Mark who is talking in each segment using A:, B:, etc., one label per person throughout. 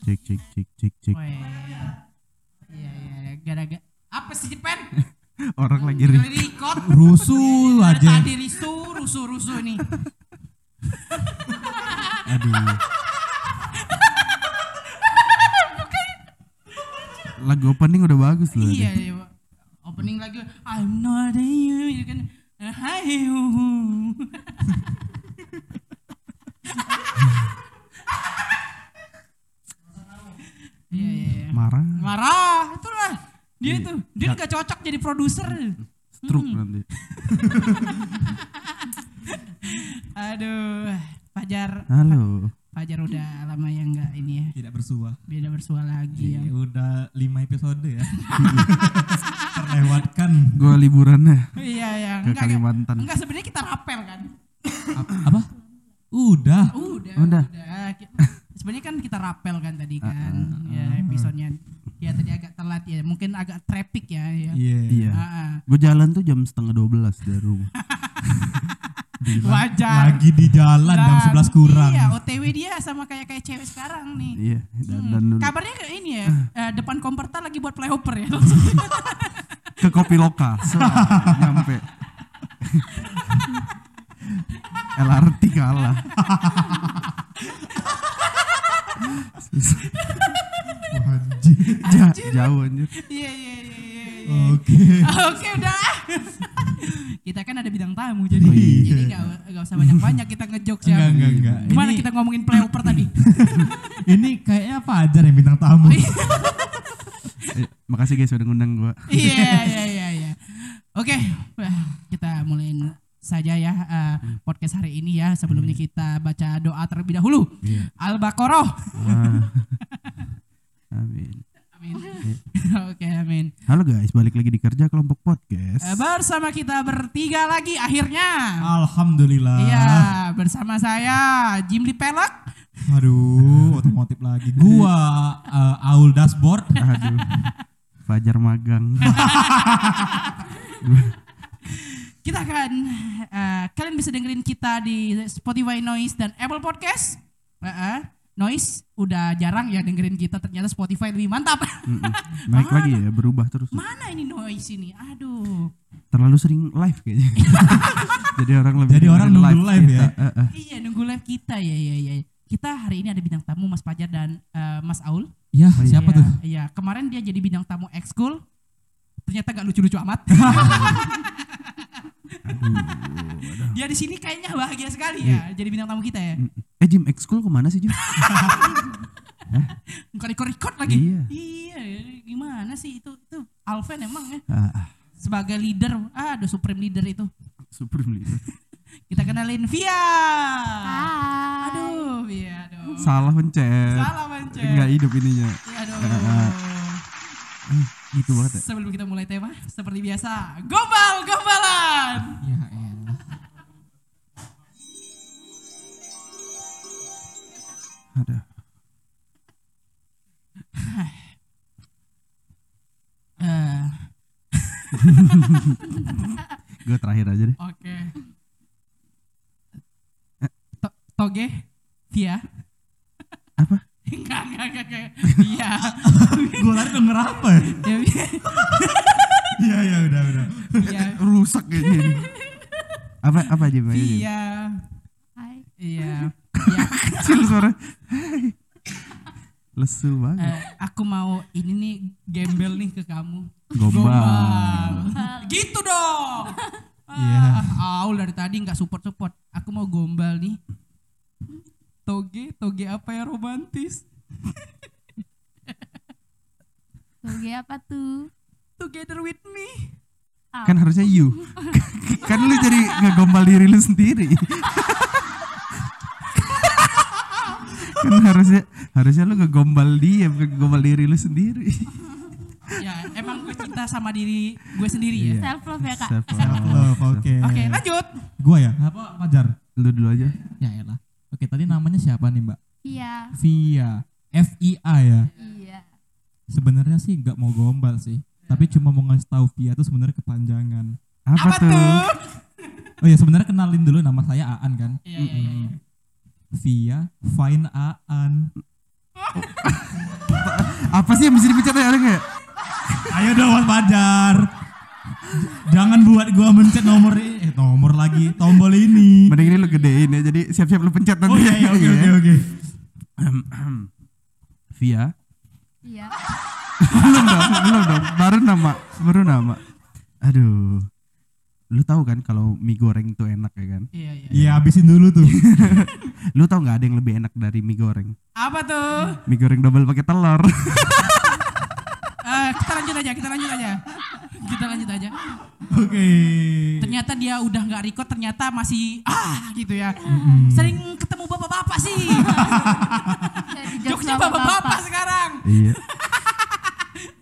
A: Cek cek cek cek cek.
B: Weh. Iya iya gara-gara apa sih Pen?
A: Orang lagi ri-
B: Record.
C: Rusuh
B: Dari
C: aja.
B: Tadi rusuh rusuh rusuh nih.
A: Aduh. Lagu opening udah bagus loh.
B: Iya iya. Opening lagi I'm not a you gitu kan. Hai hu, hu. Iya iya iya.
A: Marah.
B: Marah, itulah. Dia
A: Iya.
B: tuh, dia gak cocok jadi produser.
A: Stroke
B: Hmm.
A: nanti.
B: Aduh, Fajar,
A: Halo.
B: Fajar udah lama ya nggak ini ya,
C: Tidak bersuah.
B: beda bersua lagi ya.
C: Iya, udah lima episode ya. Terlewatkan.
A: Gua liburannya
B: Iya ya,
A: ke
B: enggak,
A: Kalimantan.
B: enggak sebenarnya kita rapel kan.
C: Ap- apa? Udah.
B: Udah,
A: Udah.
B: Ki- Sebenarnya kan kita rapel kan tadi kan,
A: Ah,
B: ya episodenya. Ya tadi agak telat ya, mungkin agak traffic ya. ya.
C: Iya.
A: Iya.
B: Ah, ah.
A: Gue jalan tuh jam setengah 12 dari rumah.
B: Wajar.
C: Lagi di jalan jam
B: Dan-
C: 11 kurang.
B: Iya, OTW dia sama kayak kayak cewek sekarang nih.
A: Iya, dan,
B: Hmm.
A: dan
B: Kabarnya kayak ini ya, eh, depan Komperta lagi buat flyover ya.
A: ke kopi lokal. So, nyampe. LRT kalah. Ja- jauh anjir.
B: Iya iya iya iya. iya.
C: Oke.
B: Oke udah. Kita kan ada bidang tamu jadi
A: Oh, iya.
B: jadi gak, gak usah banyak-banyak kita ngejokes ya.
C: Enggak, enggak, enggak.
B: Gimana
C: Ini-
B: kita ngomongin flyover tadi?
C: Ini kayaknya Fajar yang bintang tamu.
A: Eh, makasih guys udah ngundang gua.
B: Iya iya iya iya. Oke, kita mulai saja ya eh, podcast hari ini ya. Sebelumnya kita baca doa terlebih dahulu.
A: Iya.
B: Al-Baqarah.
A: Ah. Amin.
B: Oke, amin.
A: Halo guys, balik lagi di kerja kelompok podcast.
B: Eh, bersama kita bertiga lagi akhirnya.
C: Alhamdulillah.
B: Iya, bersama saya Jimli Pelak.
C: Aduh, otomotif lagi. Gua uh, Aul Dashboard.
A: Aduh. Fajar magang.
B: Kita akan eh, kalian bisa dengerin kita di Spotify Noise dan Apple Podcast. Eh, eh, Noise udah jarang ya dengerin kita ternyata Spotify lebih mantap.
A: Mm-mm. Naik lagi ya, berubah terus.
B: Mana ini Noise ini? Aduh.
A: Terlalu sering live kayaknya. Jadi orang lebih
C: Jadi orang nunggu live
A: kita.
C: ya?
B: Iya nunggu live kita ya ya ya. Kita hari ini ada bintang tamu Mas Pajar dan eh, Mas Aul.
C: Ya,
A: Oh, iya.
C: siapa
B: Iya,
C: tuh?
B: Iya, kemarin dia jadi bintang tamu ekskul. Ternyata gak lucu-lucu amat. dia di sini kayaknya bahagia sekali ya jadi bintang tamu kita ya.
A: Eh Jim, ekskul ke mana sih Jim?
B: Bukan record-record lagi.
A: Iya.
B: Iya, gimana sih itu itu Alven emang ya
A: Ah, ah,
B: sebagai leader, ah ada supreme leader itu.
A: supreme leader.
B: Kita kenalin Via.
D: Hai.
B: Aduh, Via, aduh.
A: Salah pencet.
B: Salah pencet.
A: Enggak hidup ininya.
B: Iya, aduh.
A: Gitu banget ya.
B: Sebelum kita mulai tema, seperti biasa, gombal, gombalan.
C: Ya elah.
A: Ada.
B: Eh,
A: Gue terakhir aja deh.
B: Oke. To- Toge, Via.
A: Apa?
B: Enggak, enggak, enggak, enggak. Iya.
C: Gua tadi denger apa ya?
B: Ya.
C: Iya, iya, udah, udah.
B: Iya.
A: Rusak kayaknya ini. Apa apa? Ayo, Jim.
B: Via.
D: Hai.
B: Iya. Iya.
A: Kecil suara. Banget.
B: Eh, aku mau ini nih gembel nih ke kamu.
A: Gombal.
B: gitu dong.
C: Iya.
B: Ah, Aul dari tadi nggak support support. Aku mau gombal nih. Toge, toge apa ya romantis?
D: Toge apa tuh?
B: Together with me.
A: Kan harusnya you. kan lu jadi ngegombal diri lu sendiri. kan harusnya harusnya lu ngegombal dia bukan ngegombal diri lu sendiri.
B: ya, emang gue cinta sama diri gue sendiri ya.
A: Iya.
D: Self love ya kak.
A: Self
C: love, oke.
B: Oke, lanjut.
C: Gua ya? Apa Fajar?
A: Lu dulu aja.
C: Ya elah. Oke, tadi namanya siapa nih, Mbak?
D: Iya.
C: Via. F I A ya.
D: Iya.
C: Sebenarnya sih nggak mau gombal sih. Tapi cuma mau ngasih tahu Via itu sebenarnya kepanjangan.
A: Apa,
B: Apa
A: tuh?
B: tuh?
C: Oh ya sebenarnya kenalin dulu nama saya Aan kan.
B: Iya, iya, iya.
C: Via Fine Aan.
A: Apa sih yang bisa dipencet ya ada nggak?
C: Ayo dong Mas Fajar. Jangan buat gua mencet nomor ini, eh nomor lagi tombol ini.
A: Mending ini lu gedein ya, jadi siap-siap lu pencet nanti.
C: Oh iya, iya, oke oke oke.
A: Via,
D: Iya.
A: belum dong, belum dong, baru nama, baru nama. Aduh, lu tahu kan kalau mie goreng tuh enak ya kan?
B: Iya, iya.
C: Iya, habisin dulu tuh.
A: Lu tahu nggak ada yang lebih enak dari mie goreng?
B: Apa tuh?
A: Mie goreng double pakai telur.
B: Eh, kita lanjut aja, kita lanjut aja. Kita lanjut aja.
C: Oke.
B: Ternyata dia udah nggak record, ternyata masih ah gitu ya. Sering ketemu bapak-bapak sih.
D: Sama
B: bapak-bapak
D: bapak.
B: sekarang.
A: iya.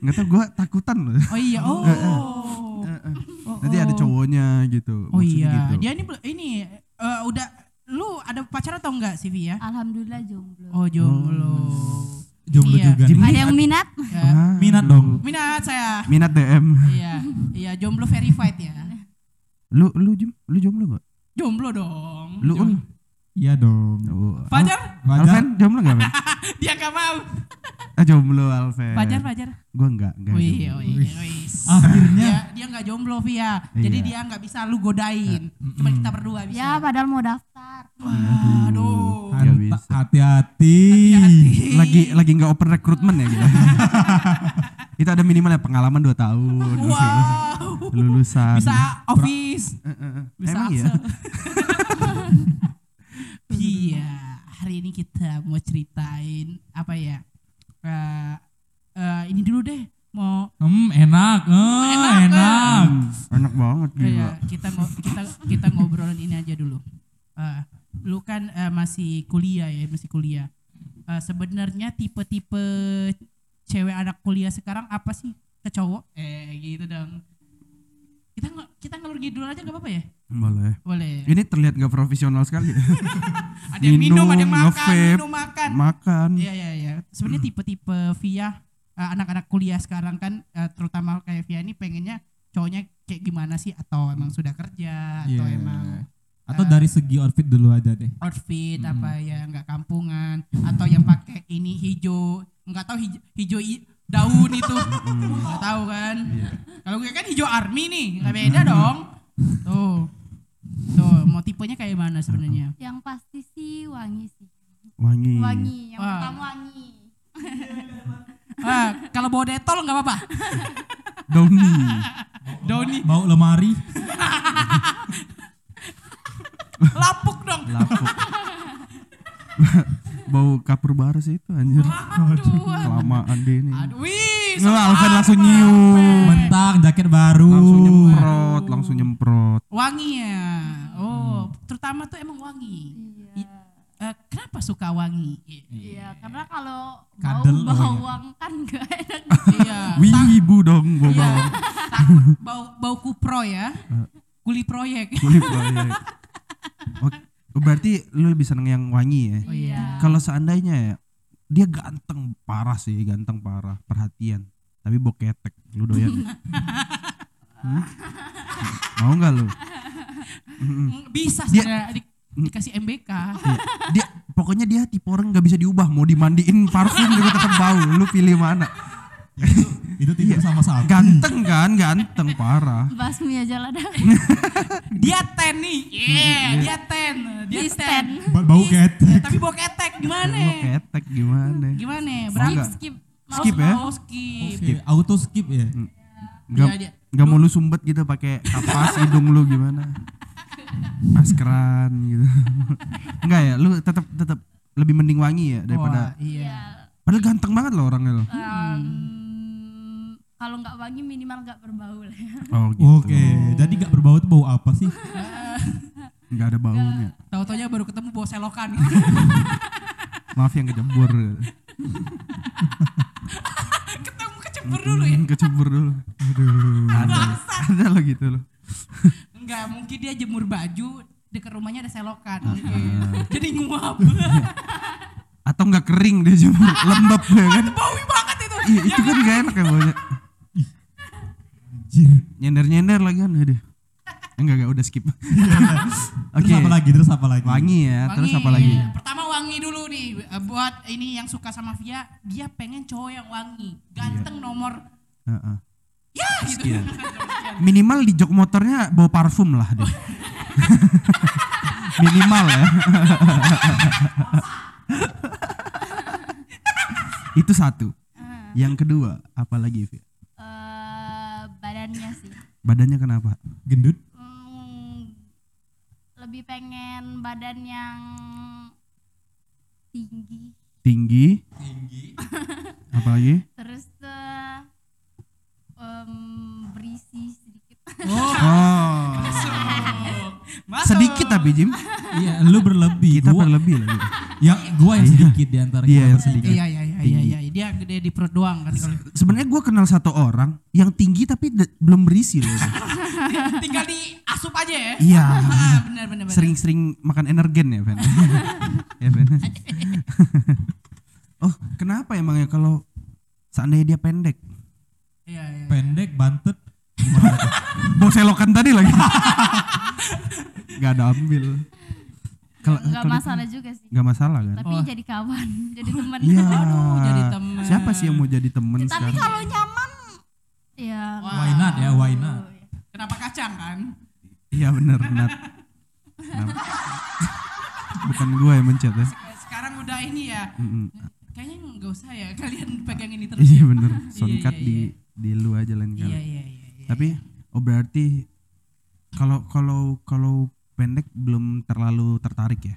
A: Nggak tahu gue takutan loh.
B: Oh iya, oh.
A: Nanti ada cowoknya gitu.
B: Oh
A: maksudnya
B: iya,
A: gitu.
B: dia ini ini eh, udah lu ada pacar atau enggak sih Vi ya?
D: Alhamdulillah jomblo.
B: Oh jomblo.
C: Jomblo
B: Iya.
C: juga. Nih.
D: Ada yang minat?
B: Ya.
A: Ah,
C: Minat dong.
B: Minat saya.
A: Minat DM.
B: Iya, iya jomblo verified ya.
A: Lu lu lu jomblo gak?
B: Jomblo dong.
A: Lu?
B: Jomblo.
C: Iya dong.
A: Oh.
B: Fajar?
C: Fajar.
A: Alven jomblo gak, Ben?
B: Dia gak mau.
A: Ah jomblo Alven.
B: Fajar, Fajar.
A: Gua enggak, enggak.
B: Wih,
A: jomblo.
B: wih, wih.
C: Akhirnya.
B: Dia, dia gak jomblo Via. Jadi
A: Iya.
B: dia gak bisa lu godain. Cuma kita berdua bisa.
D: Ya padahal mau daftar.
B: Aduh.
A: Nggak
C: Hanta-
A: bisa.
C: Hati-hati.
B: Hati-hati.
A: Lagi lagi enggak open recruitment ya gitu. Itu ada minimal ya pengalaman 2 tahun.
B: Wow.
A: Lulusan.
B: Bisa office.
A: Eh.
B: Bisa
A: Emang ya?
B: Iya, hari ini kita mau ceritain apa ya? Eh, eh, ini dulu deh, mau
C: Hmm, enak. Eh,
B: Enak,
C: enak.
A: Hmm, enak banget
B: ya, kita ngo- kita kita ngobrolin ini aja dulu. Eh, lu kan eh, masih kuliah ya, masih kuliah. Eh, Sebenarnya tipe-tipe cewek anak kuliah sekarang apa sih ke cowok? Eh, gitu dong. Kita nge- kita ngelur ngidul aja nggak apa-apa ya?
A: Boleh.
B: Boleh.
A: Ini terlihat nggak profesional sekali.
B: Ada yang minum, ada yang
A: minum,
B: makan, minum makan.
A: Makan.
B: Iya iya iya. Sebenarnya tipe-tipe Via eh, anak-anak kuliah sekarang kan eh, terutama kayak Via ini pengennya cowoknya kayak gimana sih atau emang sudah kerja atau
C: Iya.
B: emang
C: Atau
B: Eh,
C: dari segi outfit dulu aja deh.
B: outfit apa ya nggak kampungan atau yang pakai ini hijau nggak tahu hijau, hijau daun itu nggak tahu kan kalau gue kan hijau army nih nggak beda dong tuh tuh mau tipenya kayak mana sebenarnya
D: Yang pasti sih wangi sih.
A: Wangi.
D: Wangi. Yang
B: Wah.
D: pertama wangi.
B: ah, kalau bawa detol nggak apa-apa
A: Doni.
B: Doni
C: Bau lemari.
B: lapuk dong
A: Lapuk. Bau kapur baras itu anjir.
B: aduh
A: Kelamaan deh ini.
B: aduh sama
A: Alvin langsung nyium.
C: Mentang jaket baru.
A: Langsung nyemprot, langsung nyemprot.
B: wangi ya oh terutama tuh emang wangi
D: Iya.
B: Eh, kenapa suka wangi
D: Iya, karena kalau bau
C: Kadel
D: bawang kan gak enak.
B: iya
A: Wibu dong, bau
B: Iya.
A: bawang.
B: Takut bau bau kupro ya. Kuli proyek.
A: Kulit proyek. Oh, oh, berarti lu lebih seneng yang wangi ya?
B: Oh iya.
A: Kalau seandainya ya, dia ganteng parah sih, ganteng parah, perhatian. Tapi boketek, lu doyan? Hmm? Mau nggak lu? Mm-mm.
B: Mm, Bisa
A: Dia-
B: sebenarnya di- dikasih MBK.
A: Iya. Dia pokoknya dia tipe orang nggak bisa diubah, mau dimandiin parfum juga tetap bau. Lu pilih mana?
C: Itu tidur sama sapi.
A: Ganteng kan, ganteng parah.
D: Basmi aja lah dah.
B: Dia ten nih. Yeah, dia ten. Dia
D: Di
B: ten.
C: Ba- Bau
B: Ih,
C: ket.
B: ya, tapi bau ketek gimana?
A: Boketek gimana?
B: Gimana?
A: Skip,
B: Berapa?
D: Skip.
B: Mau-
A: skip ya?
B: mau skip.
C: Oke, auto skip ya.
A: Nggak,
B: Iya,
A: nggak mau lu sumbet gitu pakai kapas hidung lu gimana? Maskeran gitu. Enggak ya, lu tetap tetap lebih mending wangi ya daripada
B: Wah, iya.
D: Ya,
A: padahal ganteng banget loh orangnya lo.
D: em, kalau nggak wangi minimal nggak berbau lah. ya.
A: Oh gitu.
C: Oke, jadi gak berbau itu bau apa sih?
A: Nggak ada baunya.
B: Tahu-taunya baru ketemu bawa selokan.
A: Maaf yang kecebur.
B: ketemu kecebur dulu ya.
A: Hmm, kecebur dulu.
C: Aduh.
A: Ada, ada lo gitu loh.
B: Enggak, mungkin dia jemur baju dekat rumahnya ada selokan
A: Ah,
B: mungkin. Jadi nguap.
A: Atau nggak kering dia jemur, lembab ya kan?
B: Bau banget itu.
A: Iya itu kan gak enak ya baunya.
C: Anjir.
A: Nyender-nyender lagi kan, aduh. Enggak enggak udah skip. Oke.
C: Terus apa lagi? Terus apa lagi?
A: Wangi ya, terus
B: Wangi.
A: apa lagi?
B: Pertama eh, buat ini yang suka sama Via, dia pengen cowok yang wangi, ganteng nomor
A: Heeh.
B: ya gitu.
A: Sekian. Minimal di jok motornya bawa parfum lah deh. Minimal ya. Itu satu. Yang kedua, apa lagi, Vi?
D: Eh, badannya
A: kenapa?
C: Gendut.
D: Hmm, lebih pengen badan yang tinggi
A: Tinggi. Apa lagi?
D: terus tuh em, berisi sedikit
B: Oh,
A: Oh.
B: masuk.
A: Sedikit tapi Jim.
C: Iya, lu berlebih.
A: Kita
C: gua,
A: berlebih lagi.
C: ya, gua yang sedikit di antara
A: Iya,
C: kita
A: yang sedikit.
B: Iya iya iya iya iya. Dia gede di perut doang kan kalau
A: Sebenarnya gue kenal satu orang yang tinggi tapi belum berisi loh.
B: tinggal di asup aja ya.
A: Iya.
B: Ah, benar benar benar.
A: Sering-sering makan energen ya, Fen. ya, Fen. oh, kenapa emangnya kalau seandainya dia pendek?
B: Iya iya.
C: Pendek, bantet.
A: Bawa selokan tadi lagi. Gak ada ambil. Kalau-
D: masalah juga sih
A: Gak masalah kan?
D: tapi jadi kawan jadi teman
A: Iya.
B: Aduh, jadi temen.
A: Siapa sih yang mau jadi temen
D: tapi
A: sekarang?
D: kalau nyaman ya
C: Why not ya, why not?
B: Kenapa kacang kan?
A: Iya bener, Nat. Kenapa? Bukan gue yang mencet ya.
B: Sekarang udah ini ya. Kayaknya nggak usah ya kalian pegang ini terus.
A: Iya
B: ya.
A: bener,
B: Iya,
A: soundcut
B: iya,
A: di di lu aja lain kali.
B: Iya iya iya. Iya.
A: Tapi oh berarti kalau kalau kalau pendek belum terlalu tertarik ya?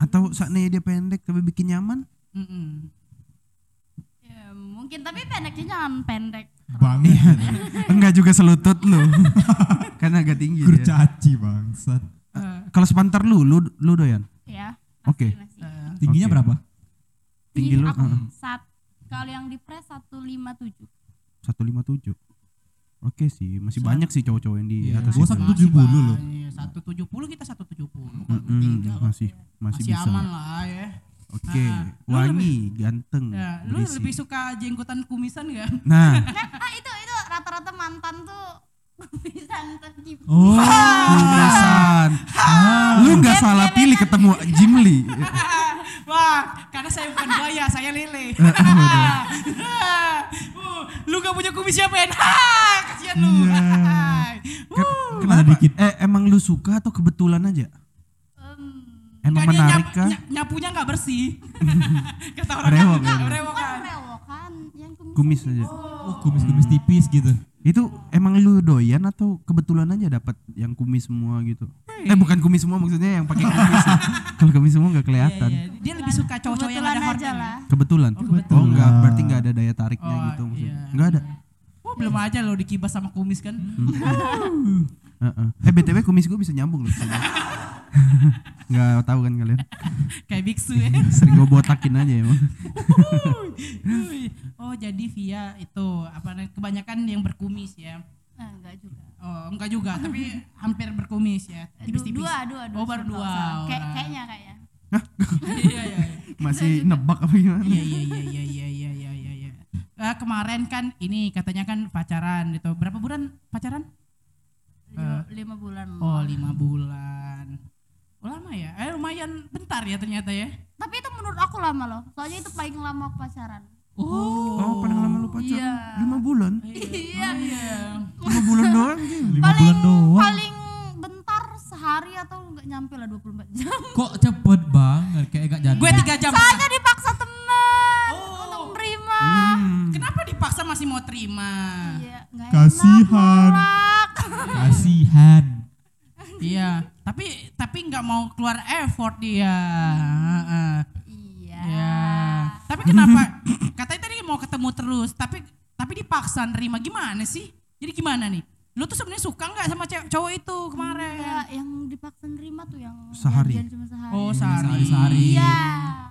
A: Atau seandainya dia pendek tapi bikin nyaman?
B: Mm-mm.
D: Ya, mungkin tapi pendeknya jangan pendek
C: Banget.
A: Enggak juga selutut lu. Karena agak tinggi.
C: Kurcaci bangsat.
B: Eh,
A: Kalau sepantar lu, lu lu doyan.
D: ya
A: Oke.
D: pasti.
B: eh,
C: Tingginya
A: Oke.
C: berapa?
A: Tinggi lu
D: aku
A: heeh,
D: saat kalau yang di press 157
A: 157. Oke sih, masih banyak sih cowok-cowok yang di
C: Iya,
A: atas
C: gua
A: itu.
C: satu-
B: masih
C: 170 loh.
B: banyak. 170 kita 170.
A: Mm-mm,
B: Tiga loh.
A: masih masih,
B: Masih
A: bisa.
B: aman lah ya.
A: Oke,
B: Ah, lu
A: wangi, ganteng,
B: Ya, lu
A: berisi.
B: lebih suka jenggotan kumisan gak?
A: Nah,
D: nah ah, itu itu rata-rata mantan tuh bisa tercipta
C: Oh.
A: kumisan.
B: Ah.
A: Lu nggak salah pilih ketemu Jim Lee.
B: Wah, karena saya bukan buaya, saya lele. Uh, lu gak punya kumis siapa ya? Kasihan lu.
A: Ken-
B: Uh,
A: Kenapa?
C: dikit.
A: Eh, emang lu suka atau kebetulan aja?
D: Em,
A: Emang menarik
B: nyap-
A: kah?
B: ny- nyapunya nggak bersih. Kata orang
A: Rewok
B: kan,
A: aja.
B: rewok
D: bukan
B: kan.
D: rewokan yang kumis,
A: Kumis aja.
C: Oh, kumis-kumis tipis gitu.
A: Itu emang lu doyan atau kebetulan aja dapat yang kumis semua gitu? Eh bukan kumis semua maksudnya yang pakai kumis. ya. Kalau kumis semua nggak
B: Iya,
A: kelihatan.
B: iya. Dia lebih suka cowok-cowok yang
D: kebetulan
B: ada
D: lah
A: Kebetulan.
B: Oh, kebetulan.
A: Oh enggak, berarti nggak ada daya tariknya
B: Oh,
A: gitu maksudnya.
B: iya.
A: Enggak ada.
B: Oh, belum aja lo dikibas sama kumis kan.
A: Heeh. Eh BTW kumis gue bisa nyambung loh. Enggak tahu kan kalian.
B: Kayak biksu ya.
A: Sering gue botakin aja emang.
B: Uy. oh, jadi via itu apa kebanyakan yang berkumis ya.
D: Eh, enggak juga
B: Oh, enggak juga, tapi hampir berkumis ya. Tipis-tipis.
D: dua dua dua
B: Oh, baru dua orang.
D: kayaknya kayaknya
B: Iya, iya. iya.
A: Masih nebak apa gimana?
B: Iya iya iya iya iya iya iya iya. iya. Eh, kemarin kan ini katanya kan pacaran gitu. Berapa bulan pacaran?
D: lima, lima bulan
B: Oh lima bulan. Oh, lama ya? Eh lumayan bentar ya ternyata ya.
D: tapi itu menurut aku lama loh soalnya itu paling lama aku pacaran
B: Oh.
A: Oh paling lama lu pacaran
D: Iya.
A: lima bulan?
D: iya
B: Iya.
A: Lima bulan doang gitu.
C: Lima
D: paling
C: bulan doang.
D: paling bentar sehari atau nggak nyampe lah 24 jam
C: Kok cepet banget kayak gak jadi.
B: Gue tiga jam.
D: soalnya dipaksa teman
B: Oh.
D: untuk menerima
A: Hmm.
B: Kenapa dipaksa masih mau terima?
D: iya nggak
C: Kasihan.
D: enak nolak.
C: Kasihan.
B: Iya. Tapi tapi nggak mau keluar effort dia. Heeh.
D: iya
B: Ya. Tapi kenapa? Katanya tadi mau ketemu terus, tapi tapi dipaksa nerima gimana sih? Jadi gimana nih? Lu tuh sebenarnya suka nggak sama cewek cowok itu kemarin?
D: Iya, yang dipaksa nerima tuh yang
A: Sehari.
D: cuma sehari
B: Oh, sehari.
C: Sehari-sehari.
D: iya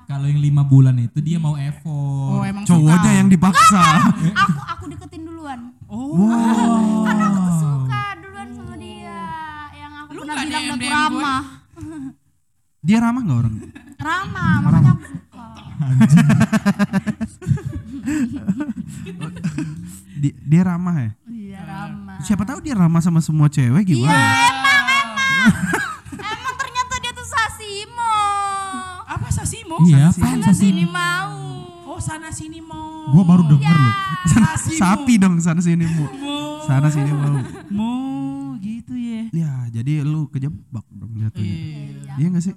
C: Kalau yang lima bulan itu dia mau effort.
B: Oh, emang
A: Cowoknya
B: suka.
A: yang dipaksa.
D: aku aku deketin duluan
B: Oh.
A: Wow.
D: karena aku tuh suka duluan sama dia yang aku
B: Lu
D: pernah
B: nggak
D: bilang
B: gue?
D: ramah
A: Dia ramah nggak orang?
D: ramah makanya aku suka
A: dia ramah ya?
D: iya ramah
A: Siapa tahu dia ramah sama semua cewek
D: iya
A: gimana?
D: emang emang emang ternyata dia tuh sasimo
C: Iya,
A: sana
C: apaan
D: Sana
C: sih?
D: sini mau.
B: Oh sana sini mau.
C: Gua baru denger
D: Ya.
C: loh.
A: Sana-
B: Sasimu.
A: sapi dong sana sini mau. Sana sini mau.
B: Mau gitu ya.
A: Ya, jadi lu kejebak dong jatuhnya.
B: Iya.
A: Iya gak sih?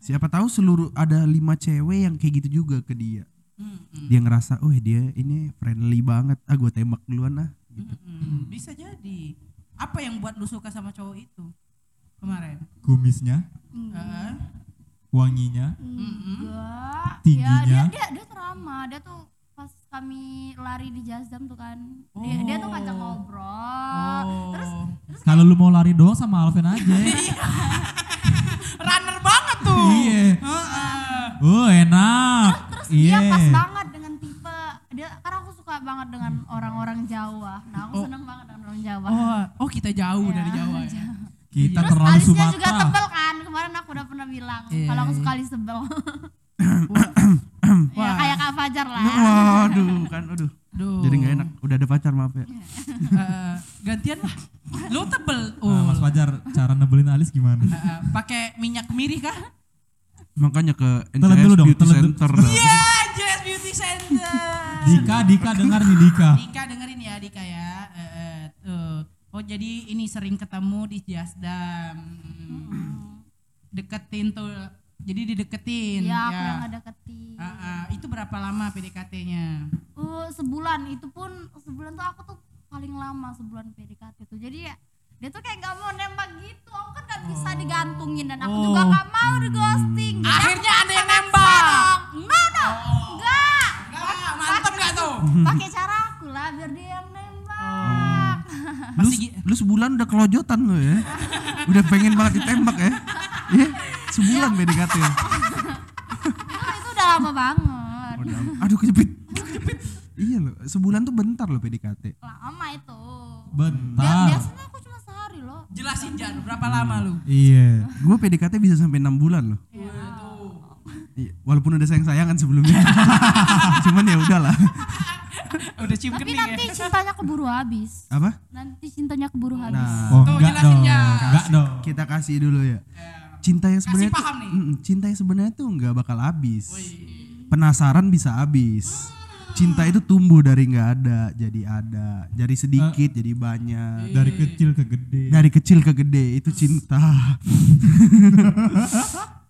A: Siapa tahu seluruh ada lima cewek yang kayak gitu juga ke dia.
B: Mm-mm.
A: Dia ngerasa, oh dia ini friendly banget. Ah gue tembak duluan ah. Gitu.
B: Mm-mm. Bisa jadi. Apa yang buat lu suka sama cowok itu kemarin?
C: Kumisnya,
B: Heeh.
C: wanginya,
D: Enggak.
C: Tingginya.
D: Ya, dia, dia dia teramah. Dia tuh kami lari di Jazdam tuh kan. Dia, dia tuh ngajak ngobrol. Terus
B: Oh.
C: kalau lu mau lari doang sama Alvin aja.
B: runner banget tuh.
C: iya.
B: Heeh.
C: Oh enak.
D: terus
C: Iya.
D: dia pas banget dengan tipe dia karena aku suka banget dengan orang-orang Jawa. Nah, aku
B: Oh.
D: seneng banget dengan orang Jawa.
B: Oh, oh kita jauh
D: Iya,
B: dari Jawa ya.
C: Kita
D: Terus
C: terlalu
D: alisnya juga
C: Sumatera.
D: tebel kan. Kemarin aku udah pernah bilang
B: Iya,
D: kalau aku
B: iya.
D: suka alis tebel. ya kayak Kak Fajar lah.
A: Waduh, kan aduh.
B: Duh.
A: Jadi nggak enak. Udah ada pacar maaf ya.
B: Eh, gantian lah. Lu tebel.
C: Nah,
B: Oh.
C: Mas Fajar, cara nebelin alis gimana?
B: Eh, eh, pakai minyak kemiri kah?
A: Makanya ke
C: Telan
A: NCS
C: dulu dong,
A: Beauty
C: telan.
A: Center.
B: Iya, Jazz Beauty Center.
C: Dika, Dika dengar nih Dika.
B: Dika dengerin ya Dika ya. Eh, eh, tuh. Oh jadi ini sering ketemu di Jasdam. Hmm. Deketin tuh. Jadi dideketin.
D: Iya, aku
B: ya.
D: yang ngedeketin.
B: Ah, ah. itu berapa lama PDKT-nya?
D: Uh, sebulan itu pun sebulan tuh aku tuh paling lama sebulan PDKT tuh. Jadi ya dia tuh kayak gak mau nembak gitu. Aku kan gak bisa digantungin dan aku juga
B: Oh.
D: gak mau di ghosting. Jadi aku
B: Akhirnya ada yang nembak.
D: Enggak dong. Enggak.
B: Enggak, mantap gak tuh?
D: Pakai cara aku lah biar dia yang nembak.
A: Lu,
B: Masih gi-
A: lu sebulan udah kelojotan lu ya. Udah pengen banget ditembak ya. Iya, sebulan PDKT.
D: itu, itu udah lama banget.
A: Udah. Aduh kejepit. Iya loh, sebulan tuh bentar loh PDKT.
D: Lama itu.
C: Bentar.
D: biasanya aku cuma sehari loh.
B: Jelasin Jan, berapa lama lu?
C: Iya.
A: Gue PDKT bisa sampai enam bulan loh. Iya, walaupun udah sayang-sayangan sebelumnya. Cuman ya udahlah.
B: Udah cium
D: Tapi
B: kening
D: nanti
B: ya?
D: cintanya keburu habis.
A: Apa?
D: Nanti cintanya keburu habis.
A: Nah,
C: Oh,
B: Tuh,
C: enggak dong. Enggak dong.
A: kita kasih dulu ya. Cinta yang sebenarnya tuh,
B: paham nih.
A: Mm-mm, cinta yang sebenarnya tuh nggak bakal habis. Penasaran bisa habis. Cinta itu tumbuh dari nggak ada jadi ada, dari sedikit jadi banyak,
C: Dari kecil ke gede.
A: dari kecil ke gede itu cinta.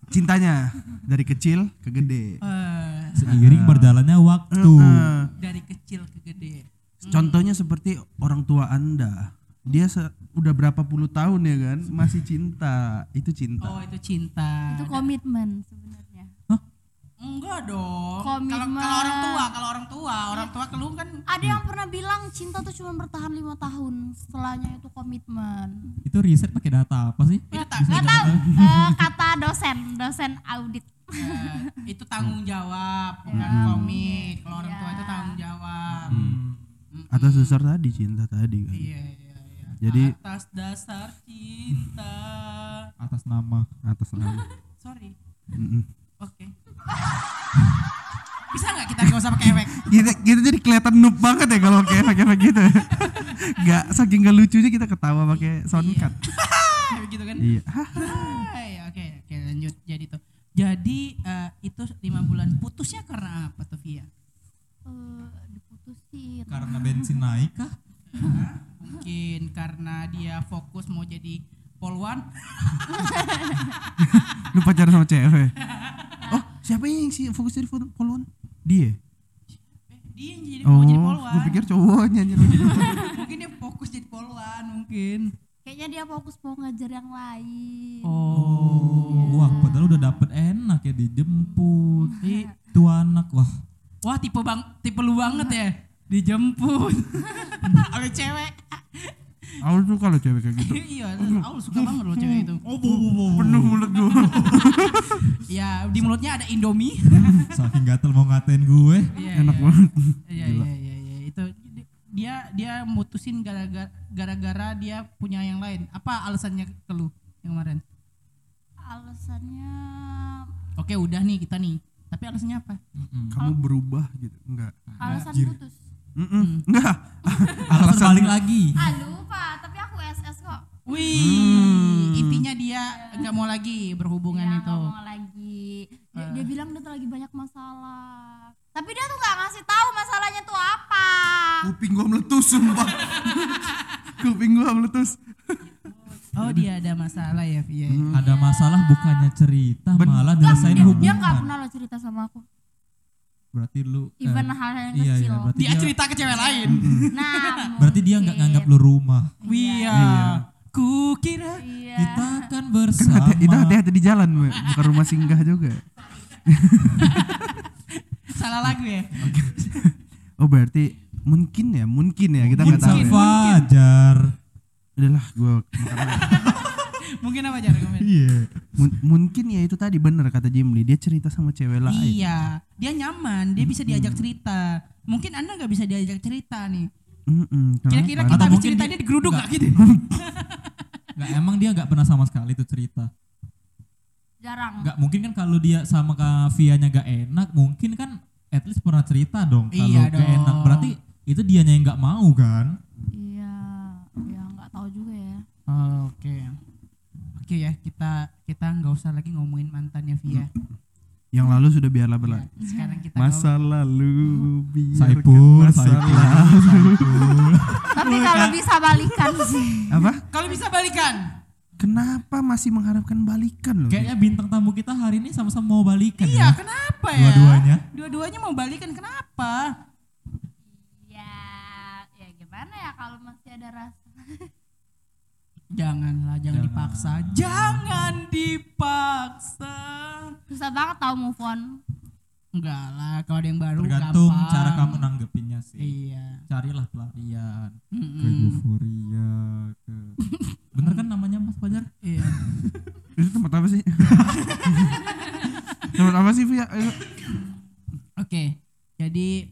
A: Cintanya dari kecil ke gede.
B: Eh,
C: Seiring berjalannya waktu.
A: Eh,
B: dari kecil ke gede.
A: Contohnya seperti orang tua Anda. Dia se- udah berapa puluh tahun ya kan masih cinta. Itu cinta.
B: Oh itu cinta.
D: Itu komitmen sebenarnya.
B: Enggak dong.
D: Komitmen.
B: Kalau kalau orang tua, kalau orang tua, orang tua keluh kan
D: Ada yang pernah bilang cinta tuh cuma bertahan lima tahun, setelahnya itu komitmen.
C: Itu riset pakai data apa sih?
B: itu tak
D: Gak tahu eh, kata dosen, dosen audit.
B: eh, itu tanggung jawab, bukan komit. Kalau orang tua itu tanggung jawab.
A: Atau susar tadi cinta tadi kan.
B: Iya iya iya.
A: Jadi-
B: atas dasar cinta.
C: Atas nama.
A: Atas nama.
B: Sorry.
A: Mm-mm.
B: Oke. Bisa nggak kita nggak usah pakai efek?
A: kita kita jadi kelihatan noob banget ya kalau kayak pakai gitu ya. Gak saking gak lucunya kita ketawa pakai sound cut.
B: gitu kan?
A: Iya.
B: Oke oke lanjut jadi tuh. Jadi eh, itu lima bulan putusnya karena apa tuh Via?
D: Eh, diputusin.
C: Karena bensin naik kah?
B: Mungkin karena dia fokus mau jadi polwan.
A: Lu pacaran sama cewek. Oh, siapa yang sih fokus jadi followan? Dia.
B: Eh, dia yang jadi mau jadi
A: Oh,
B: polwan.
A: gue pikir cowoknya anjir.
B: mungkin dia fokus jadi polwan mungkin.
D: Kayaknya dia fokus mau ngajar yang lain.
C: Oh, wah padahal udah dapet enak ya dijemput.
B: Ih,
C: Itu anak wah.
B: Wah tipe bang tipe lu banget ya dijemput oleh cewek.
A: Aul tuh kalau cewek kayak gitu.
B: iya, aku suka banget loh cewek itu.
C: Oh, bu, bu, bu, bu.
A: Penuh mulut gue.
B: Ya di mulutnya ada Indomie.
C: Saking gatel mau ngatain gue.
B: Iya,
A: Enak
B: iya.
A: banget.
B: Iya iya iya iya itu dia dia mutusin gara-gara gara-gara dia punya yang lain. Apa alasannya ke lu yang kemarin?
D: Alasannya
B: Oke udah nih kita nih. Tapi alasannya apa?
A: Kamu berubah gitu. Enggak.
D: alasan putus.
A: Mm-mm. Enggak.
C: Alasan balik lagi.
D: Aku Kok.
B: Wih, intinya dia nggak mau lagi berhubungan
D: Ya,
B: itu.
D: ngomong lagi. dia, dia bilang dia tuh lagi banyak masalah tapi dia tuh nggak ngasih tahu masalahnya tuh apa
A: Kuping gua meletus sumpah. Kuping gua meletus.
B: Oh dia ada masalah ya Via.
C: Ada masalah bukannya cerita
A: Ben-
C: malah nyelesain
D: dia, dia
C: hubungan.
D: nggak pernah lo cerita sama aku
C: Berarti lu eh,
D: even hal yang
C: iya
D: kecil
C: iya berarti
B: Dia
C: dia,
B: cerita ke cewek lain.
D: nah
C: berarti dia nggak nganggap lu rumah.
B: Via.
A: Iya.
B: Ku kira
D: iya
C: Kita akan
A: Kan
C: bersama.
A: hati, itu hati-hati di jalan, Bu. bukan rumah singgah juga.
B: salah lagu ya.
A: Oh berarti mungkin ya, mungkin ya kita nggak tahu.
C: Mungkin
A: Ya.
C: Fajar.
A: Udahlah, gua
B: Mungkin apa cara komen?
C: Iya.
A: mun- mungkin ya itu tadi bener kata Jimli, dia cerita sama cewek lain.
B: Iya, dia nyaman, dia bisa diajak cerita. Mungkin anda nggak bisa diajak cerita nih.
A: Mm-mm?
B: Kira-kira
C: Atau
B: kita habis
C: mungkin
B: cerita
C: dia-
B: dia digeruduk
C: Nggak.
B: gak gitu?
C: Nggak, emang dia nggak pernah sama sekali tuh cerita.
D: jarang
C: Nggak mungkin kan kalau dia sama Kak Vianya gak enak, mungkin kan at least pernah cerita dong. Kalau
B: Iya
C: gak enak berarti itu dianya yang nggak mau kan?
D: iya ya nggak tahu juga ya
B: Oh, Oke, oke ya kita kita nggak usah lagi ngomongin mantannya Via.
A: Yang lalu sudah biarlah berlalu.
B: Sekarang kita
A: Masa lalu biarkan
C: Saipul,
A: masa
C: Saipul,
A: lalu.
C: Saipul.
D: tapi kalau bisa balikan sih
A: Apa?
B: Kalau bisa balikan.
A: Kenapa masih mengharapkan balikan loh?
C: Kayaknya bintang tamu kita hari ini sama-sama mau balikan
B: Iya,
C: ya.
B: kenapa ya?
C: Dua-duanya.
B: Dua-duanya mau balikan kenapa?
D: ya ya gimana ya kalau masih ada rasa
B: Janganlah, jangan,
C: Jangan.
B: dipaksa. Jangan dipaksa.
D: susah banget tahu move on
B: Enggak lah, kalau ada yang baru
C: Tergantung
B: gampang.
C: cara kamu nanggepinnya sih.
B: Iya.
C: Carilah pelarian ke
B: Mm-mm.
C: euforia ke Bener kan namanya Mas Fajar?
B: Iya.
A: Itu tempat apa sih? tempat apa sih, Via? Ayo.
B: Oke. Jadi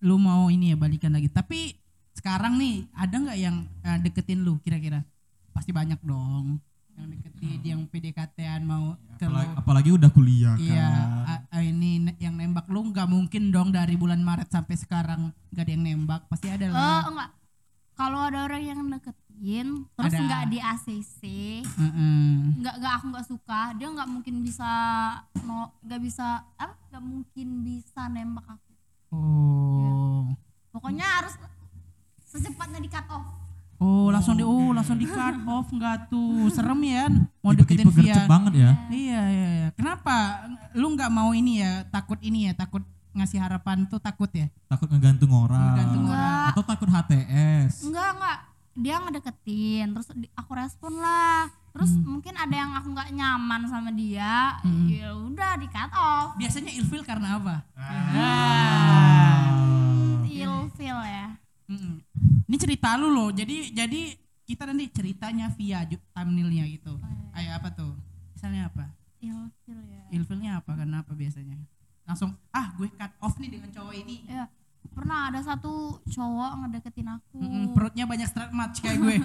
B: lu mau ini ya balikan lagi. Tapi sekarang nih ada nggak yang eh, deketin lu kira-kira? Pasti banyak dong. Yang deketin, yang PDKT-an mau ke lu.
C: Apalagi, apalagi udah kuliah kan.
B: Iya, a- a- ini ne- yang nembak lu nggak mungkin dong dari bulan Maret sampai sekarang nggak ada yang nembak. Pasti ada
D: eh
B: lah.
D: enggak kalau ada orang yang deketin terus
B: Ada.
D: nggak di ACC
B: Heeh.
D: nggak nggak aku nggak suka dia nggak mungkin bisa no nggak bisa apa nggak mungkin bisa nembak aku
B: Oh.
D: pokoknya harus secepatnya di cut off
B: Oh, langsung di oh langsung di cut off nggak tuh. Serem ya mau deketin
C: gercep
B: via.
C: banget ya.
B: Iya, iya, iya. Kenapa lu nggak mau ini ya? Takut ini ya, takut ngasih harapan tuh takut ya?
C: Takut ngegantung orang.
B: Ngegantung orang.
D: enggak
C: Atau takut HTS.
D: enggak enggak dia ngedeketin terus aku respon lah terus
B: Hmm.
D: mungkin ada yang aku nggak nyaman sama dia ya udah di cut off
B: Biasanya ilfil karena apa?
D: ill feel ya
B: Mm-mm. Ini cerita lu loh. Jadi jadi kita nanti ceritanya via thumbnailnya gitu. Ayo apa tuh? Misalnya apa?
D: ill feel ya
B: Ilfilnya apa? Karena apa biasanya? Langsung ah gue cut off nih dengan cowok ini.
D: ya pernah ada satu cowok ngedeketin aku
B: Mm-mm, perutnya banyak strap match kayak gue.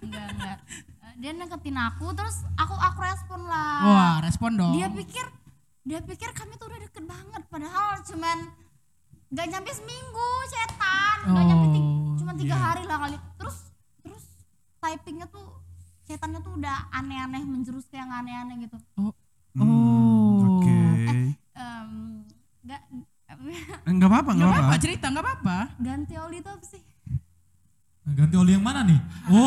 D: enggak enggak Eh, dia deketin aku terus aku aku respon lah
B: Wah, respon dong.
D: dia pikir dia pikir kami tuh udah deket banget padahal cuman nggak nyampe seminggu cetan nggak nyampe ti-
B: Oh,
D: cuma tiga
B: iya.
D: hari lah kali terus terus typingnya tuh cetannya tuh udah aneh-aneh menjurus ke yang aneh-aneh gitu
B: Oh.
A: Hmm,
B: Oh.
A: Oke.
D: Em, nggak
A: Enggak apa-apa, enggak
B: apa-apa, cerita enggak apa-apa.
D: ganti oli itu apa sih
C: Ganti oli yang mana nih? Wow.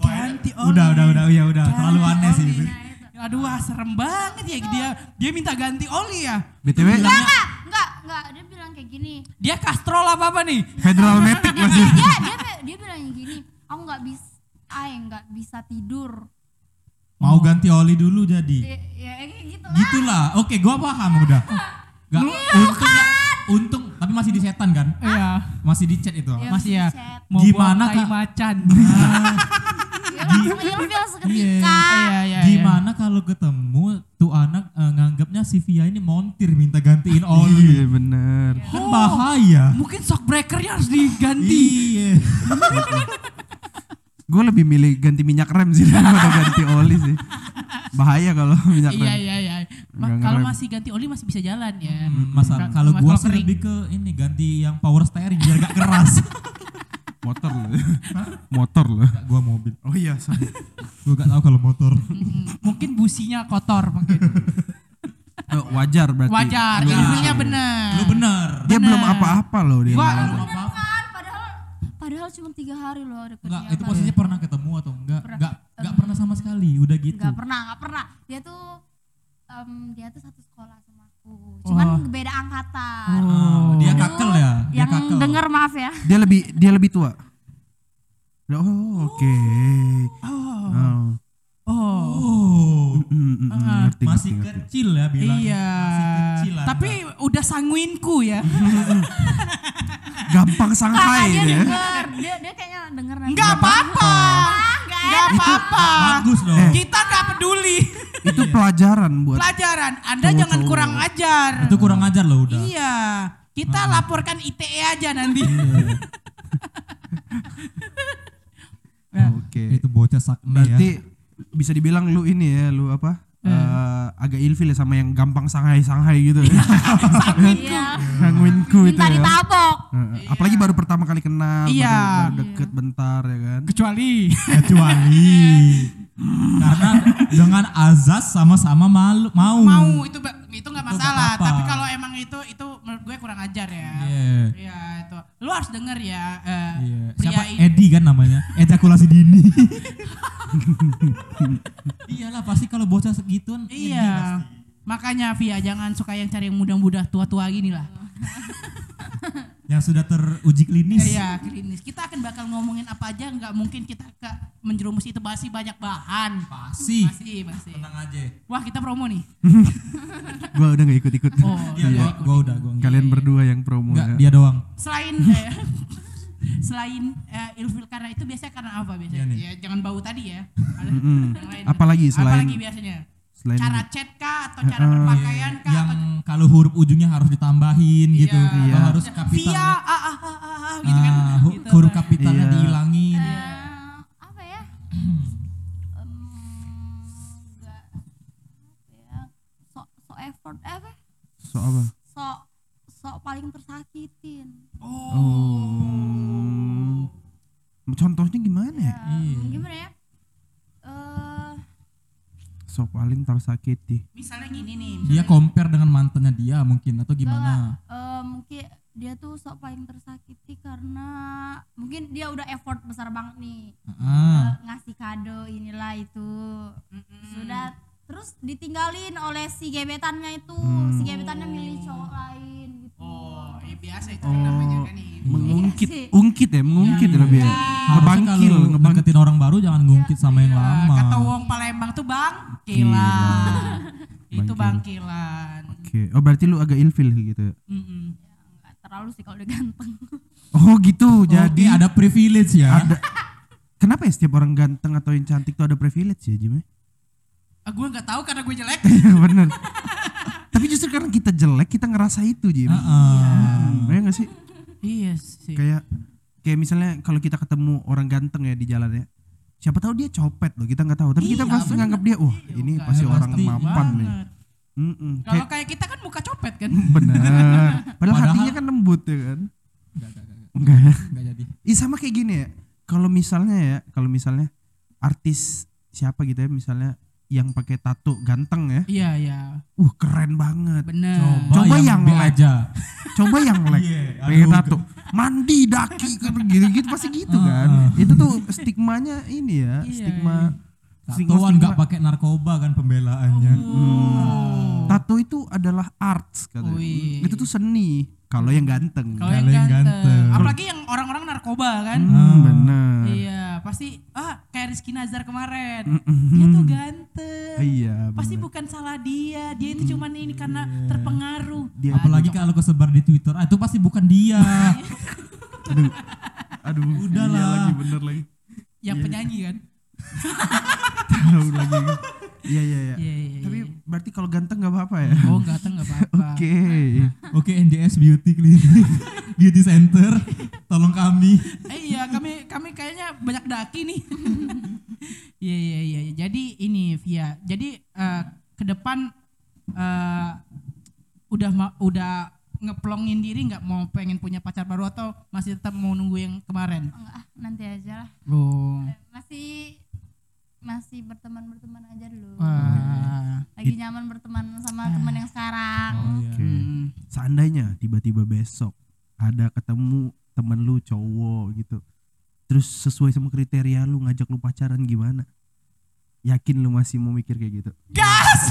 B: Ganti oli.
C: Udah, udah, udah, ya udah. Terlalu aneh sih.
B: oli.
C: itu.
B: Aduh, wah, serem banget ya dia. Dia minta ganti oli ya.
A: BTW
D: enggak enggak enggak enggak dia bilang kayak gini
B: Dia kastrol apa apa nih?
A: Federal Matic masih.
D: dia dia dia bilang gini aku nggak bisa ay nggak bisa tidur
C: Mau ganti oli dulu jadi.
D: ya, ya gitu lah
C: Gitulah. Oke, gua paham udah. Gak, untungnya, untung, tapi masih di setan kan?
B: Iya.
C: Masih di chat itu.
D: Ya,
B: Masih ya. Mau
C: Gimana, Kak?
B: macan.
D: ya
B: Iya, iya,
C: Gimana kalau ketemu tuh anak eh, nganggapnya si Via ini montir minta gantiin oli.
A: Iya bener.
C: Kan bahaya.
B: Mungkin shock breakernya harus diganti.
C: Iya.
A: Gue lebih milih ganti minyak rem sih daripada ganti oli sih. Bahaya kalau minyak rem.
B: Iya, iya, iya. Ma- Kalau masih ganti oli masih bisa jalan ya.
C: Hmm, Masa
B: Ka-
C: kalau gua sih
B: kering.
C: lebih ke ini ganti yang power steering biar gak keras.
A: Motor lo. Motor lo.
C: Enggak, gua mobil.
A: Oh iya, sorry.
C: Gua gak tahu kalau motor.
B: Mungkin businya kotor mungkin.
A: Oh, wajar berarti.
B: Wajar, ilmunya bener.
C: Lu bener.
A: Dia
B: Bener.
A: belum apa-apa loh dia.
B: Gua-.
C: Belum apa-apa.
D: Padahal cuma tiga hari loh ada
C: Enggak, itu posisinya pernah ketemu atau enggak?
D: Pernah.
C: Enggak, enggak pernah sama sekali. Udah gitu.
D: nggak pernah nggak pernah dia tuh em, dia tuh satu sekolah sama aku cuman
B: Oh.
D: beda angkatan
C: Ah, dia kakel ya. Dia
D: yang
C: kakel.
D: denger maaf ya
A: Dia lebih dia lebih tua. Oh, oke.
B: Oh.
A: Oh.
B: Oh.
C: Oh.
A: Mm, mm, mm,
B: Ah,
A: ngerti,
C: Masih
A: ngerti, ngerti.
C: kecil ya bilang.
B: Iya.
C: Masih kecil Anda.
B: Tapi udah sanguinku ya.
A: Gampang sangkai
D: dia
A: dia.
D: denger dia dia kayaknya denger nanti
B: Enggak apa-apa.
D: ah
B: Enggak
D: enak
B: apa-apa.
C: bagus dong.
A: Eh.
B: Kita enggak peduli.
A: Itu pelajaran buat
B: Pelajaran, Anda jangan kurang ajar.
C: Itu kurang ajar loh udah.
B: Iya. Kita laporkan ITE aja nanti.
C: Iya.
B: Ya.
A: Oke.
C: Itu bocah sakni ya.
A: Bisa dibilang lu ini ya, lu apa? eh, agak ilfil ya sama yang gampang sanghai-sanghai gitu.
D: iya
A: Gangguinku itu
D: minta
A: ya.
D: ditabok
A: Heeh. Apalagi baru pertama kali kenal,
B: Iya.
A: baru, baru deket bentar ya kan.
B: Kecuali
C: Kecuali karena dengan azas sama-sama malu mau.
B: mau itu itu nggak
C: Itu
B: masalah.
C: apa-apa.
B: Tapi kalau emang itu itu menurut gue kurang ajar ya.
C: Iya.
B: Iya itu. Lu harus denger ya. eh,
C: Iya.
B: Pria
C: Siapa
B: ini.
C: Edi kan namanya? Ejakulasi dini. Iyalah pasti kalau bocah segituan Edi
B: Iya.
C: Pasti.
B: Makanya Via jangan suka yang cari yang muda-muda tua-tua gini lah.
C: Yang sudah teruji klinis.
B: Iya, klinis. Kita akan bakal ngomongin apa aja, nggak mungkin kita ke menjerumus itu masih banyak bahan.
C: Pasti.
B: Masih, masih.
C: Tenang aja.
B: Wah, kita promo nih.
A: Gua udah gak ikut-ikut.
B: Oh,
C: Iya, gua, gua udah gua.
A: Kalian berdua yang promo
C: Enggak,
A: ya.
C: dia doang.
B: Selain eh, selain eh, ilfil karena itu biasanya karena apa biasanya?
C: Iya nih.
B: ya jangan bau tadi ya.
A: Apalagi selain
B: Apalagi biasanya?
A: Selain
B: Cara chat kah atau cara
A: Eh, eh.
B: berpakaian kah
C: yang
B: atau
C: kalau huruf ujungnya harus ditambahin gitu
B: Iya.
C: atau
A: Iya.
C: harus kapital
B: via ah, ah, ah, ah, ah, gitu kan.
C: Ah, hu-
B: Gitu,
C: huruf kapitalnya
A: Iya.
C: dihilangin
D: Eh, apa ya Em, nggak apa ya so so effort eh, apa
A: So apa?
D: so so paling tersakitin
A: Oh. Contohnya gimana ya?
D: Ya,
C: Iya.
D: gimana ya eh
A: So paling tersakiti.
B: Misalnya gini nih.
C: dia compare dengan mantannya dia mungkin atau
D: Enggak,
C: gimana
D: eh, mungkin dia tuh sok paling tersakiti karena mungkin dia udah effort besar banget nih eh, ngasih kado inilah itu
B: Mm-mm.
D: sudah terus ditinggalin oleh si gebetannya itu
A: Hmm.
D: si gebetannya milih cowok lain gitu
B: Oh, ya biasa itu
A: Oh.
B: namanya kan nih.
A: Mengungkit,
D: sih.
A: ungkit ya, mengungkit ya lebih ya. Ngebangkil,
C: deketin orang baru jangan ngungkit sama yang
B: Ya,
C: lama
B: Kata wong Palembang tuh bangkilan. itu
A: Bangkil.
B: bangkilan.
A: Oke. Oh berarti lu agak ilfil gitu. ya?
B: Mm-mm.
D: nggak terlalu sih kalau dia ganteng
A: Oh gitu.
C: Oke,
A: Jadi
C: ada privilege ya
A: ada Kenapa ya setiap orang ganteng atau yang cantik tuh ada privilege ya Jim? ya?
B: Ah, gue nggak tahu karena gue jelek.
A: Bener. Tapi justru karena kita jelek kita ngerasa itu Jim.
C: Heeh.
A: Hmm, ya gak sih?
B: Iya sih.
A: Kayak kayak misalnya kalau kita ketemu orang ganteng ya di jalan ya. Siapa tahu dia copet loh, kita nggak tahu. Tapi kita
B: Iya,
A: pasti
B: bener.
A: nganggap dia, wah ini
B: Iya,
A: pasti
C: pasti.
A: orang mapan nih.
B: Banget.
A: Mm-mm.
B: Kalau
A: Kayak
B: kayak kita kan muka copet kan.
A: bener. Padahal,
C: Padahal-
A: hatinya kan lembut ya kan.
C: Enggak, enggak, enggak,
A: Enggak ya?
C: enggak jadi
A: Ih sama kayak gini ya. Kalau misalnya ya, kalau misalnya artis siapa gitu ya misalnya yang pakai tato ganteng ya.
B: Iya iya.
A: Uh keren banget.
B: Bener.
A: Coba yang
C: B
A: like.
C: aja
A: Coba yang like.
C: Iya,
A: Pengen
C: aduh,
A: tato. Mandi daki gitu gitu pasti gitu
C: Ah,
A: kan. Itu tuh stigmanya ini ya,
B: Iya,
A: stigma
C: Tatoan nggak pakai narkoba kan pembelaannya
B: Oh.
A: Tato itu adalah arts katanya.
B: Wih.
A: Itu tuh seni. Kalau yang ganteng.
B: Kalau yang
C: yang
B: ganteng.
C: ganteng.
B: Apalagi yang orang-orang narkoba kan.
A: Hmm,
C: Ah.
A: bener.
B: Iya, pasti ah kayak Rizky Nazar kemarin. Dia tuh ganteng.
A: Iya.
B: Pasti
A: bener.
B: bukan salah dia. Dia itu cuman ini karena terpengaruh.
A: Dia
C: apalagi kalau kesebar di Twitter ah itu pasti bukan dia
A: aduh. Aduh.
C: Udahlah.
A: Iya lagi bener lagi.
B: Yang penyanyi kan.
A: Tahu lagi. Iya iya iya.
B: Iya, iya,
A: Tapi
B: iya.
A: berarti kalau ganteng nggak apa-apa ya?
B: Oh ganteng nggak apa-apa.
A: Oke.
C: oke NJS Beauty Clinic Beauty Center tolong kami
B: Eh, iya kami kami kayaknya banyak daki nih. Iya iya iya. iya. Jadi ini Via. Jadi eh, ke depan eh, udah ma- udah ngeplongin diri nggak mau pengen punya pacar baru atau masih tetap mau nunggu yang kemarin?
D: Enggak, ah, nanti aja lah
B: Loh.
D: masih masih berteman berteman aja dulu
B: Wah.
D: lagi nyaman berteman sama teman yang sekarang
C: Oh iya.
A: Oke.
B: Hmm.
A: Seandainya tiba-tiba besok ada ketemu temen lu cowok gitu. Terus sesuai sama kriteria lu ngajak lu pacaran gimana? Yakin lu masih mau mikir kayak gitu?
B: Gas.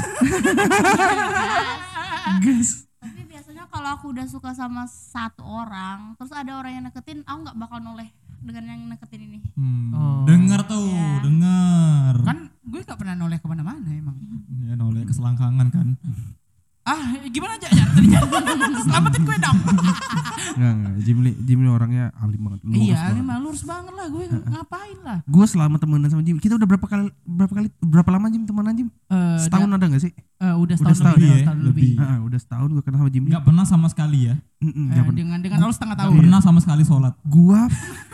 A: Gas.
D: Tapi biasanya kalau aku udah suka sama satu orang terus ada orang yang deketin aku nggak bakal noleh dengan yang deketin ini
C: Hmm.
B: Oh.
C: Dengar tuh,
D: Iya.
C: dengar.
B: Kan gue nggak pernah noleh ke mana-mana emang.
C: Ya noleh keselangkangan kan.
B: Ah, gimana aja ya? Tadi Selamatin gue dong.
A: Enggak enggak. Jimli Jimli orangnya alim banget. Lurus
B: iya,
A: banget.
B: ini mah lurus banget lah gue ngapain lah.
A: Gue selama temenan sama Jim, kita udah berapa kali berapa kali berapa lama Jim temenan Jim?
B: Eh,
A: Setahun
B: da-
A: ada gak sih?
B: eh, udah
A: Udah
B: setahun,
A: setahun
B: lebih,
C: ya,
B: setahun lebih.
C: lebih.
A: Heeh, udah setahun gue kenal sama Jim.
C: Enggak pernah sama sekali ya.
B: Eh,
A: nggak pernah.
B: dengan dengan lu setengah tahun.
C: pernah sama sekali sholat.
A: Gua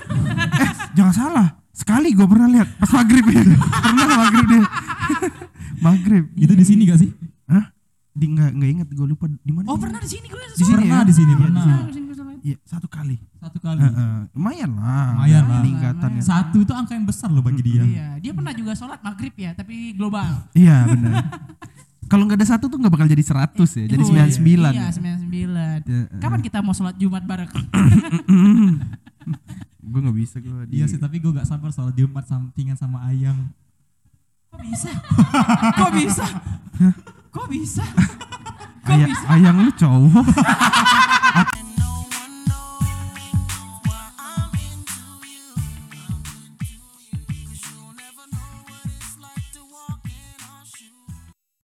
A: eh jangan salah. Sekali gua pernah lihat pas maghrib ya. pernah maghrib dia. maghrib.
C: Itu di sini gak sih?
A: Di enggak enggak ingat gua lupa di mana.
B: Oh, pernah di sini gue.
A: Di sini
C: pernah
A: ya?
C: di sini
A: Iya,
C: pernah.
A: Iya, satu kali.
C: Satu kali.
A: Heeh, lumayan lah.
C: Lumayan lah.
A: Peningkatannya.
C: Satu itu angka yang besar loh bagi dia.
B: Iya, dia pernah juga sholat maghrib ya, tapi global.
A: Iya, benar. Kalau nggak ada satu tuh nggak bakal jadi 100 ya, jadi
B: Oh,
A: 99.
B: Iya, 99.
A: Ya,
B: Kapan kita mau sholat Jumat bareng?
A: gue nggak bisa gue
C: Iya sih, tapi gue gak sabar sholat Jumat sampingan sama ayang.
B: Kok bisa? Kok bisa? kok bisa kok
A: Aya,
B: bisa
A: ayang lu cowok